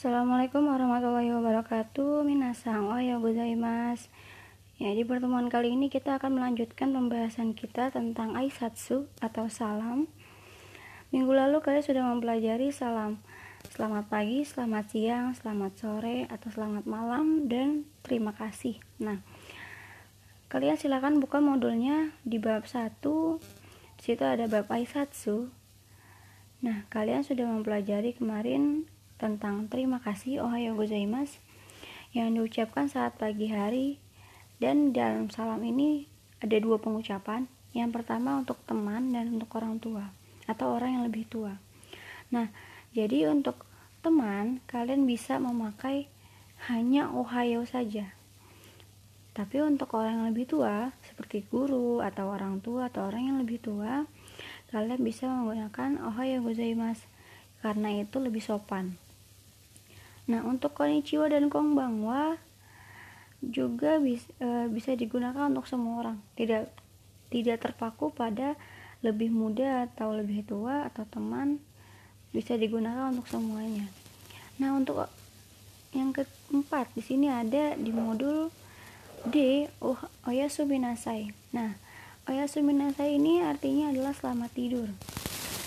Assalamualaikum warahmatullahi wabarakatuh. Minasang. Ohayo gozaimasu Ya, di pertemuan kali ini kita akan melanjutkan pembahasan kita tentang Aisatsu atau salam. Minggu lalu kalian sudah mempelajari salam. Selamat pagi, selamat siang, selamat sore, atau selamat malam, dan terima kasih. Nah, kalian silakan buka modulnya di bab 1 Di situ ada bab Aisatsu. Nah, kalian sudah mempelajari kemarin tentang terima kasih ohayo gozaimasu yang diucapkan saat pagi hari dan dalam salam ini ada dua pengucapan. Yang pertama untuk teman dan untuk orang tua atau orang yang lebih tua. Nah jadi untuk teman kalian bisa memakai hanya ohayo saja. Tapi untuk orang yang lebih tua seperti guru atau orang tua atau orang yang lebih tua kalian bisa menggunakan ohayo gozaimasu karena itu lebih sopan Nah, untuk konnichiwa dan konbanwa juga bis, e, bisa digunakan untuk semua orang. Tidak tidak terpaku pada lebih muda atau lebih tua atau teman bisa digunakan untuk semuanya. Nah, untuk yang keempat di sini ada di modul D oh, oyasuminasai. Nah, oyasuminasai ini artinya adalah selamat tidur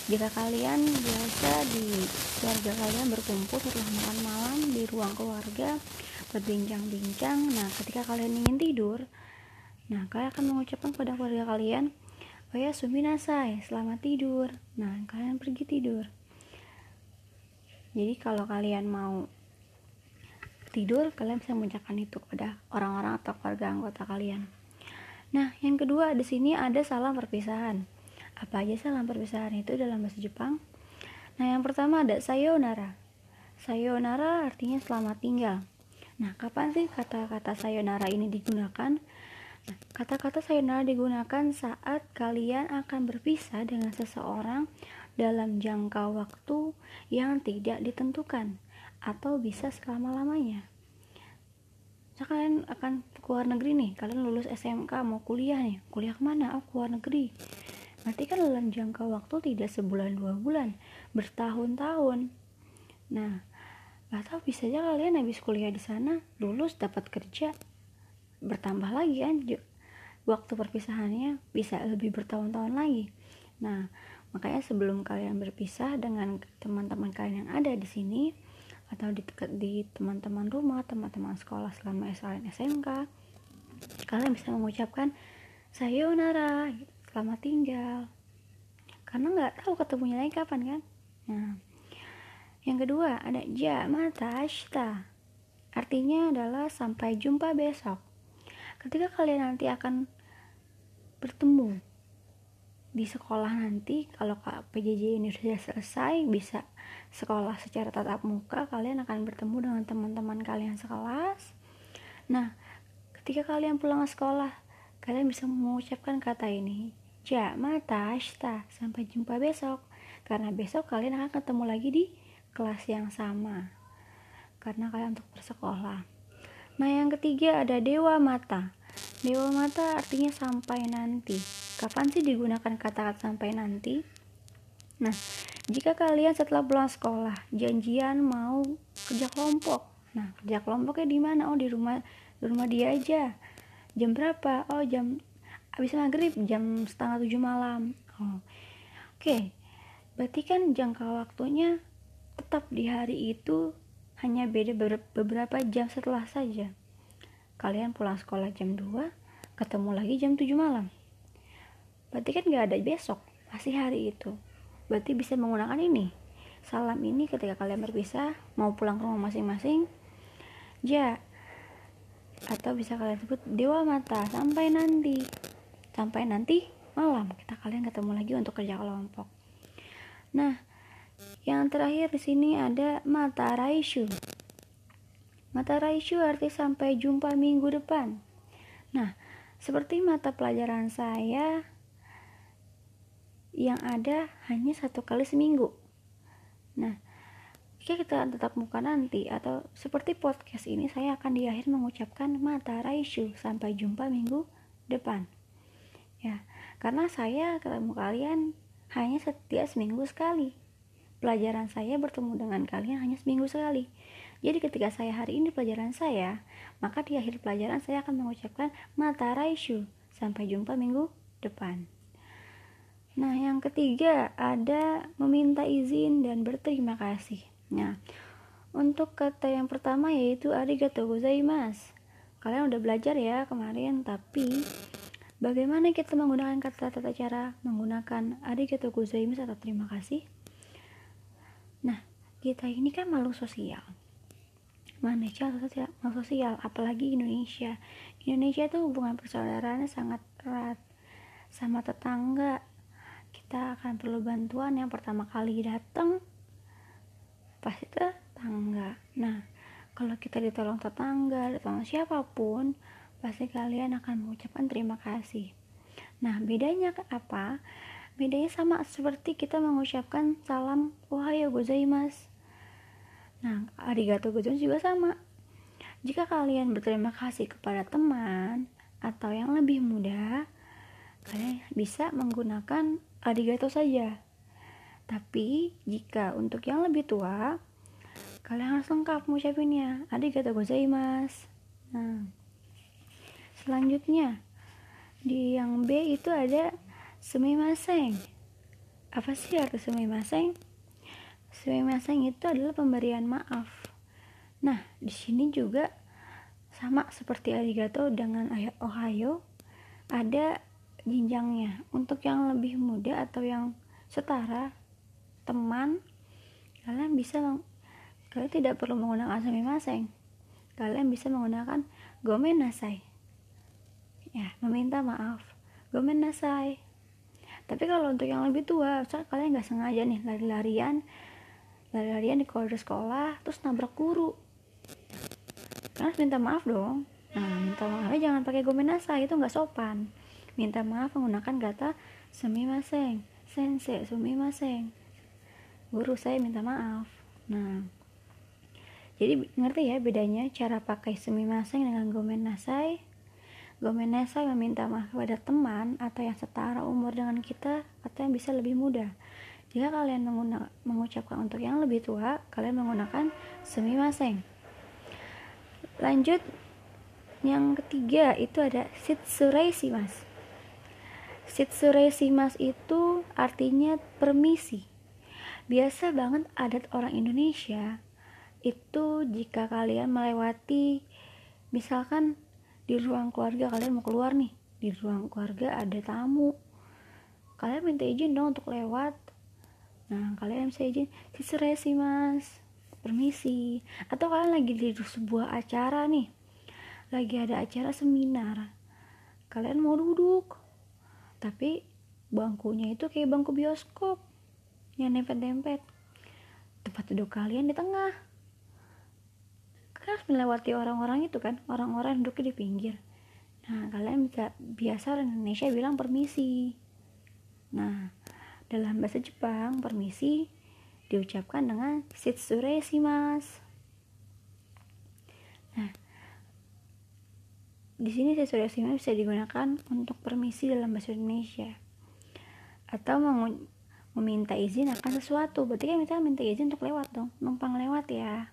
jika kalian biasa di keluarga kalian berkumpul setelah makan malam ruang keluarga berbincang-bincang. Nah ketika kalian ingin tidur nah kalian akan mengucapkan kepada keluarga kalian oh ya suminasai selamat tidur. Nah kalian pergi tidur. Jadi kalau kalian mau tidur kalian bisa mengucapkan itu kepada orang-orang atau keluarga anggota kalian. Nah yang kedua di sini ada salam perpisahan. Apa aja salam perpisahan itu dalam bahasa Jepang? Nah, yang pertama ada sayonara. Sayonara artinya selamat tinggal. Nah, kapan sih kata-kata sayonara ini digunakan? Nah, kata-kata sayonara digunakan saat kalian akan berpisah dengan seseorang dalam jangka waktu yang tidak ditentukan atau bisa selama-lamanya. Nah, kalian akan ke luar negeri nih, kalian lulus SMK mau kuliah nih, kuliah ke mana? Oh, ke luar negeri Berarti kan dalam jangka waktu tidak sebulan dua bulan, bertahun-tahun. Nah, atau bisa aja kalian habis kuliah di sana, lulus dapat kerja, bertambah lagi kan? Waktu perpisahannya bisa lebih bertahun-tahun lagi. Nah, makanya sebelum kalian berpisah dengan teman-teman kalian yang ada di sini atau di di teman-teman rumah, teman-teman sekolah selama SLN SMK, kalian bisa mengucapkan sayonara gitu. Selamat tinggal. Karena nggak tahu ketemunya lagi kapan kan? Nah yang kedua ada mata ashta artinya adalah sampai jumpa besok ketika kalian nanti akan bertemu di sekolah nanti kalau PJJ ini sudah selesai bisa sekolah secara tatap muka kalian akan bertemu dengan teman-teman kalian sekelas nah ketika kalian pulang ke sekolah kalian bisa mengucapkan kata ini Ja, mata ashta. Sampai jumpa besok. Karena besok kalian akan ketemu lagi di kelas yang sama. Karena kalian untuk bersekolah. Nah, yang ketiga ada dewa mata. Dewa mata artinya sampai nanti. Kapan sih digunakan kata-kata sampai nanti? Nah, jika kalian setelah pulang sekolah janjian mau kerja kelompok. Nah, kerja kelompoknya di mana? Oh, di rumah di rumah dia aja. Jam berapa? Oh, jam habis maghrib jam setengah tujuh malam oh. oke okay. berarti kan jangka waktunya tetap di hari itu hanya beda beberapa jam setelah saja. Kalian pulang sekolah jam 2 ketemu lagi jam 7 malam. Berarti kan gak ada besok masih hari itu. Berarti bisa menggunakan ini salam ini ketika kalian berpisah mau pulang ke rumah masing-masing. Ja atau bisa kalian sebut dewa mata sampai nanti. Sampai nanti malam kita kalian ketemu lagi untuk kerja kelompok. Nah yang terakhir di sini ada mata raishu mata raishu arti sampai jumpa minggu depan. Nah seperti mata pelajaran saya yang ada hanya satu kali seminggu. Nah jika kita tetap muka nanti atau seperti podcast ini saya akan di akhir mengucapkan mata raishu sampai jumpa minggu depan. Ya karena saya ketemu kalian hanya setiap seminggu sekali pelajaran saya bertemu dengan kalian hanya seminggu sekali. Jadi ketika saya hari ini pelajaran saya, maka di akhir pelajaran saya akan mengucapkan mata raisyu. Sampai jumpa minggu depan. Nah, yang ketiga ada meminta izin dan berterima kasih. Nah, untuk kata yang pertama yaitu arigatou gozaimasu. Kalian udah belajar ya kemarin, tapi bagaimana kita menggunakan kata tata cara menggunakan arigatou gozaimasu atau terima kasih? Nah, kita ini kan makhluk sosial. Manusia sosial, sosial, apalagi Indonesia. Indonesia itu hubungan persaudaraannya sangat erat sama tetangga. Kita akan perlu bantuan yang pertama kali datang pasti tetangga. Nah, kalau kita ditolong tetangga, ditolong siapa pun, pasti kalian akan mengucapkan terima kasih. Nah, bedanya apa? Bedanya sama seperti kita mengucapkan salam ohayo gozaimasu. Nah, arigato gozaimasu juga sama. Jika kalian berterima kasih kepada teman atau yang lebih muda, kalian bisa menggunakan arigato saja. Tapi jika untuk yang lebih tua, kalian harus lengkap mengucapinnya. Arigato gozaimasu. Nah, selanjutnya di yang B itu ada Sumimasen. Apa sih arti sumimasen? Sumimasen itu adalah pemberian maaf. Nah, di sini juga sama seperti arigato dengan ohayo ada jenjangnya. Untuk yang lebih muda atau yang setara teman, kalian bisa kalian tidak perlu menggunakan sumimasen. Kalian bisa menggunakan gomen nasai. Ya, meminta maaf. Gomen nasai tapi kalau untuk yang lebih tua misalnya kalian nggak sengaja nih lari-larian lari-larian di koridor sekolah terus nabrak guru. Kan harus minta maaf dong. Nah minta maafnya jangan pakai gomenasa itu nggak sopan. Minta maaf menggunakan kata sumimasen sensei sumimasen guru saya minta maaf. Nah jadi ngerti ya bedanya cara pakai sumimasen dengan gomen nasai Gomenesa meminta maaf kepada teman atau yang setara umur dengan kita atau yang bisa lebih muda. Jika kalian mengucapkan untuk yang lebih tua, kalian menggunakan semimaseng. Lanjut, yang ketiga itu ada sitsurei simas. Sitsurei simas itu artinya permisi. Biasa banget adat orang Indonesia itu jika kalian melewati misalkan di ruang keluarga kalian mau keluar nih. Di ruang keluarga ada tamu. Kalian minta izin dong untuk lewat. Nah kalian bisa izin sih mas. Permisi. Atau kalian lagi di sebuah acara nih. Lagi ada acara seminar. Kalian mau duduk. Tapi bangkunya itu kayak bangku bioskop. Yang nempet-nempet. Tempat duduk kalian di tengah kan harus melewati orang-orang itu kan orang-orang duduk di pinggir. Nah kalian bisa biasa orang Indonesia bilang permisi. Nah dalam bahasa Jepang permisi diucapkan dengan sitsure mas. Nah di sini sitsure mas bisa digunakan untuk permisi dalam bahasa Indonesia. Atau meminta izin akan sesuatu. Berarti kan misalnya minta izin untuk lewat dong numpang lewat ya.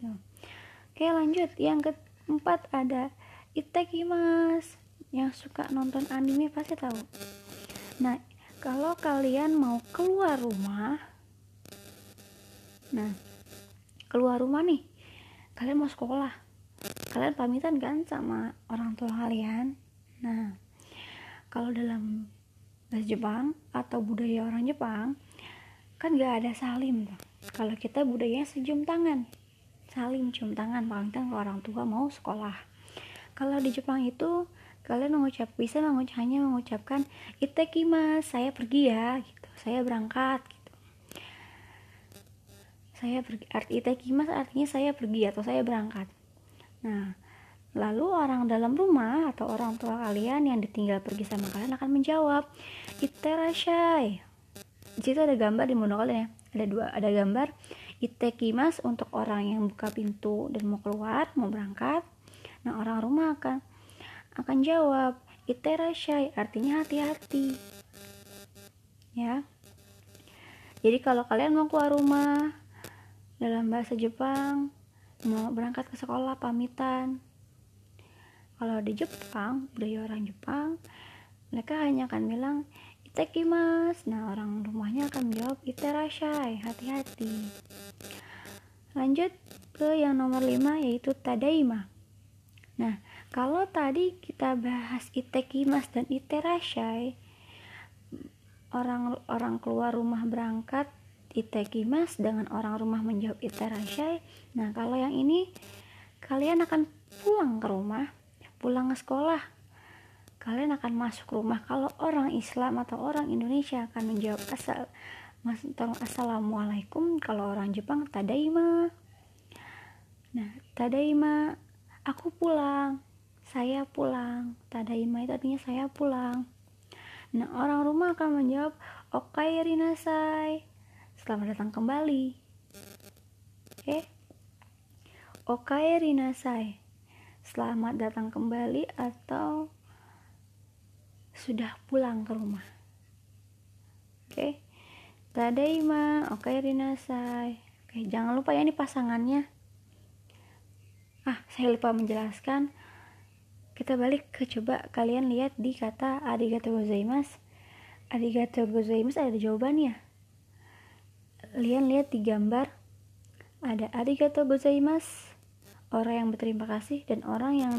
Gitu. Oke lanjut yang keempat ada Itekimas yang suka nonton anime pasti tahu. Nah kalau kalian mau keluar rumah, nah keluar rumah nih, kalian mau sekolah, kalian pamitan kan sama orang tua kalian. Nah kalau dalam bahasa Jepang atau budaya orang Jepang kan gak ada salim tuh. Kalau kita budaya sejum tangan saling cium tangan pamitan ke orang tua mau sekolah. Kalau di Jepang itu kalian mengucap bisa mengucap hanya mengucapkan itekimas saya pergi ya gitu. Saya berangkat gitu. Saya pergi arti itekimas artinya saya pergi atau saya berangkat. Nah lalu orang dalam rumah atau orang tua kalian yang ditinggal pergi sama kalian akan menjawab iterashai di situ ada gambar di monokol ya. Ada dua ada gambar Itekimas untuk orang yang buka pintu dan mau keluar, mau berangkat. Nah, orang rumah akan akan jawab iterashai artinya hati-hati. Ya. jadi kalau kalian mau keluar rumah dalam bahasa Jepang mau berangkat ke sekolah pamitan kalau di Jepang budaya orang Jepang mereka hanya akan bilang itekimas nah orang rumahnya akan menjawab iterashai hati-hati. Lanjut ke yang nomor 5 yaitu tadaima. Nah kalau tadi kita bahas itekimas dan iterashai orang orang keluar rumah berangkat itekimas dengan orang rumah menjawab iterashai nah kalau yang ini kalian akan pulang ke rumah pulang ke sekolah kalian akan masuk rumah kalau orang Islam atau orang Indonesia akan menjawab asal mas assalamualaikum kalau orang Jepang tadaima. Nah tadaima aku pulang saya pulang. Tadaima itu artinya saya pulang. Nah orang rumah akan menjawab okai rinasai selamat datang kembali. Oke? Okay? rinasai selamat datang kembali atau sudah pulang ke rumah. Oke. Okay? Tadaima, oke okay, Rinasai Oke, jangan lupa ya ini pasangannya. Ah, saya lupa menjelaskan. Kita balik ke coba kalian lihat di kata arigato gozaimasu. Arigato gozaimasu ada jawabannya. Kalian lihat di gambar. Ada arigato gozaimasu. Orang yang berterima kasih dan orang yang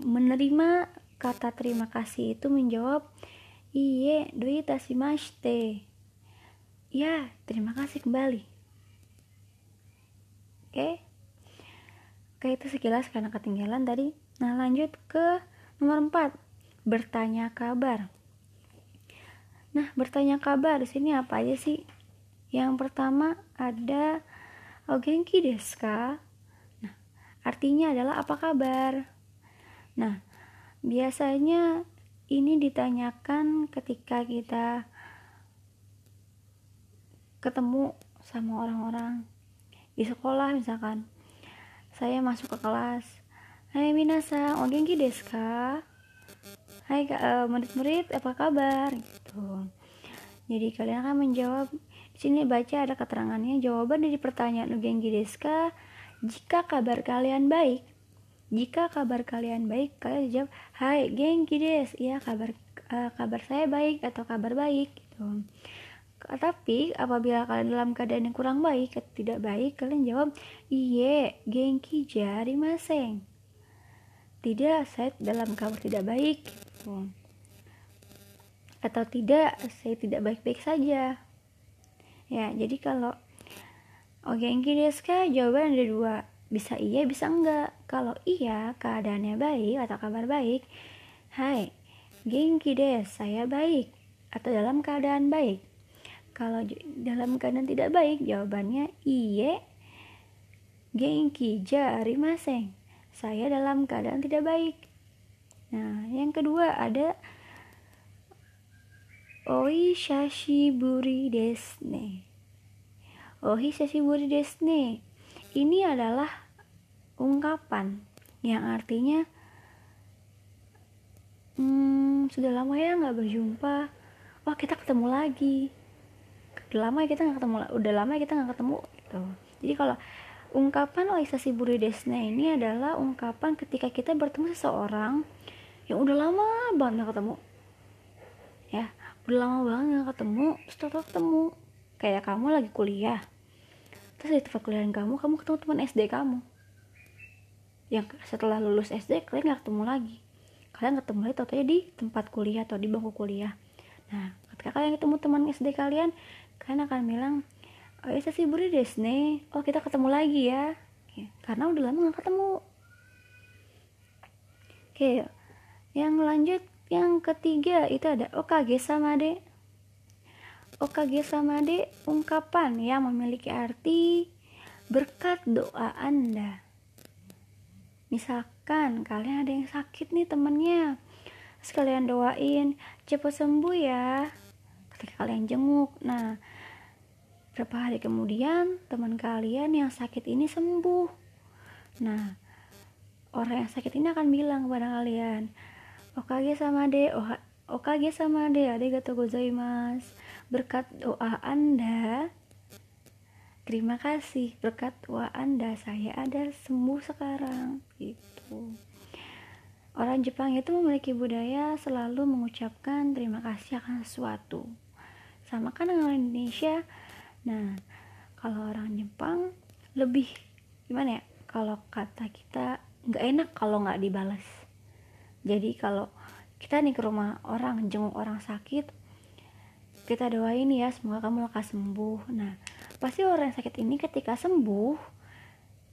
menerima kata terima kasih itu menjawab iye doi tasimashite ya terima kasih kembali. Oke? Oke itu sekilas karena ketinggalan tadi. Nah lanjut ke nomor 4 bertanya kabar. Nah bertanya kabar di sini apa aja sih? Yang pertama ada ogenki desu ka? Nah artinya adalah apa kabar? Nah biasanya ini ditanyakan ketika kita ketemu sama orang-orang di sekolah misalkan saya masuk ke kelas Hai Minasa, o genki desu ka? Hai uh, murid-murid, apa kabar? Gitu. Jadi kalian akan menjawab di sini baca ada keterangannya jawaban dari pertanyaan o genki desu ka? Jika kabar kalian baik, jika kabar kalian baik, kalian jawab, Hai, genki des. Ya, kabar uh, kabar saya baik atau kabar baik gitu. Tapi apabila kalian dalam keadaan yang kurang baik, tidak baik, kalian jawab, Iye, genki jari maseng. Tidak, saya dalam kabar tidak baik. Gitu. Atau tidak, saya tidak baik-baik saja. Ya, jadi kalau Oh genki desu Jawaban ada dua bisa iya bisa enggak. Kalau iya keadaannya baik atau kabar baik hai genki deh saya baik atau dalam keadaan baik? Kalau dalam keadaan tidak baik jawabannya iye genki jari maseng saya dalam keadaan tidak baik. Nah yang kedua ada oi shashiburi desne oi shashiburi desne ini adalah ungkapan yang artinya hmm, sudah lama ya nggak berjumpa. Wah kita ketemu lagi. Udah lama ya kita nggak ketemu udah lama ya kita nggak ketemu gitu. Jadi kalau ungkapan oisasi buridesna ini adalah ungkapan ketika kita bertemu seseorang yang udah lama banget nggak ketemu. Ya udah lama banget nggak ketemu setelah ketemu kayak kamu lagi kuliah terus di tempat kuliah kamu kamu ketemu teman SD kamu. Yang setelah lulus SD kalian nggak ketemu lagi. Kalian ketemu lagi tau di tempat kuliah atau di bangku kuliah. Nah ketika kalian ketemu teman SD kalian kalian akan bilang oh ya sih buri desne oh kita ketemu lagi ya. Karena udah lama nggak ketemu. Oke yang lanjut yang ketiga itu ada okage sama dek Okage Samade ungkapan yang memiliki arti berkat doa Anda. Misalkan kalian ada yang sakit nih temennya, sekalian doain cepat sembuh ya. Ketika kalian jenguk, nah berapa hari kemudian teman kalian yang sakit ini sembuh. Nah, orang yang sakit ini akan bilang kepada kalian, Okage sama de, oh, sama de, arigatou gozaimasu berkat doa Anda. Terima kasih. Berkat doa Anda saya ada sembuh sekarang. Gitu. Orang Jepang itu memiliki budaya selalu mengucapkan terima kasih akan sesuatu. Sama kan dengan Indonesia? Nah kalau orang Jepang lebih gimana ya? Kalau kata kita nggak enak kalau nggak dibalas jadi kalau kita nih ke rumah orang jenguk orang sakit kita doain ya semoga kamu lekas sembuh. Nah pasti orang yang sakit ini ketika sembuh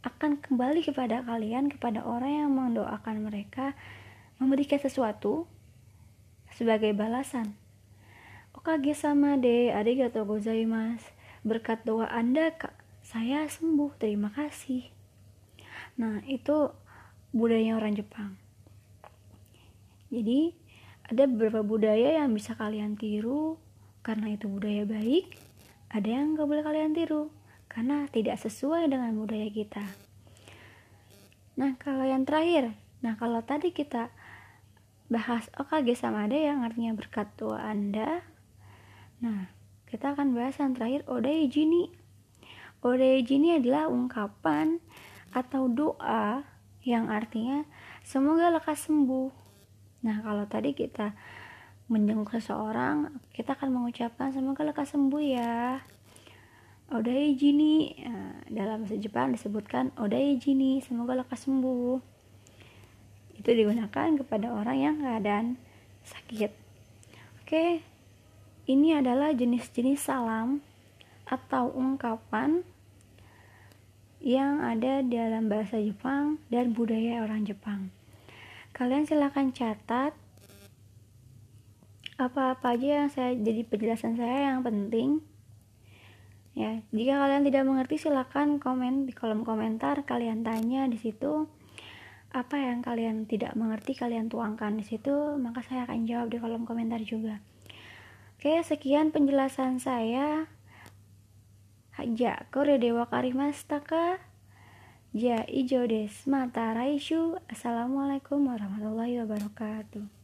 akan kembali kepada kalian kepada orang yang mendoakan mereka memberikan sesuatu sebagai balasan. Okage sama de arigato gozaimasu berkat doa anda kak saya sembuh. Terima kasih. Nah itu budaya orang Jepang. Jadi ada beberapa budaya yang bisa kalian tiru karena itu budaya baik, ada yang gak boleh kalian tiru karena tidak sesuai dengan budaya kita. Nah, kalau yang terakhir, nah kalau tadi kita bahas OKG sama ada yang artinya berkat doa Anda. Nah, kita akan bahas yang terakhir Odai Jini. Odai Jini adalah ungkapan atau doa yang artinya semoga lekas sembuh. Nah, kalau tadi kita menjenguk seseorang, kita akan mengucapkan semoga lekas sembuh ya. Odai jini nah, dalam bahasa Jepang disebutkan odai jini semoga lekas sembuh. Itu digunakan kepada orang yang keadaan sakit. Oke, ini adalah jenis-jenis salam atau ungkapan yang ada dalam bahasa Jepang dan budaya orang Jepang. Kalian silahkan catat apa-apa aja yang saya jadi penjelasan saya yang penting. Ya jika kalian tidak mengerti silahkan komen di kolom komentar. Kalian tanya di situ. Apa yang kalian tidak mengerti kalian tuangkan di situ. Maka saya akan jawab di kolom komentar juga. Oke sekian penjelasan saya. Haja Korea Dewa Karimastaka. Ja Ijo Des Mata Raishu Assalamualaikum warahmatullahi wabarakatuh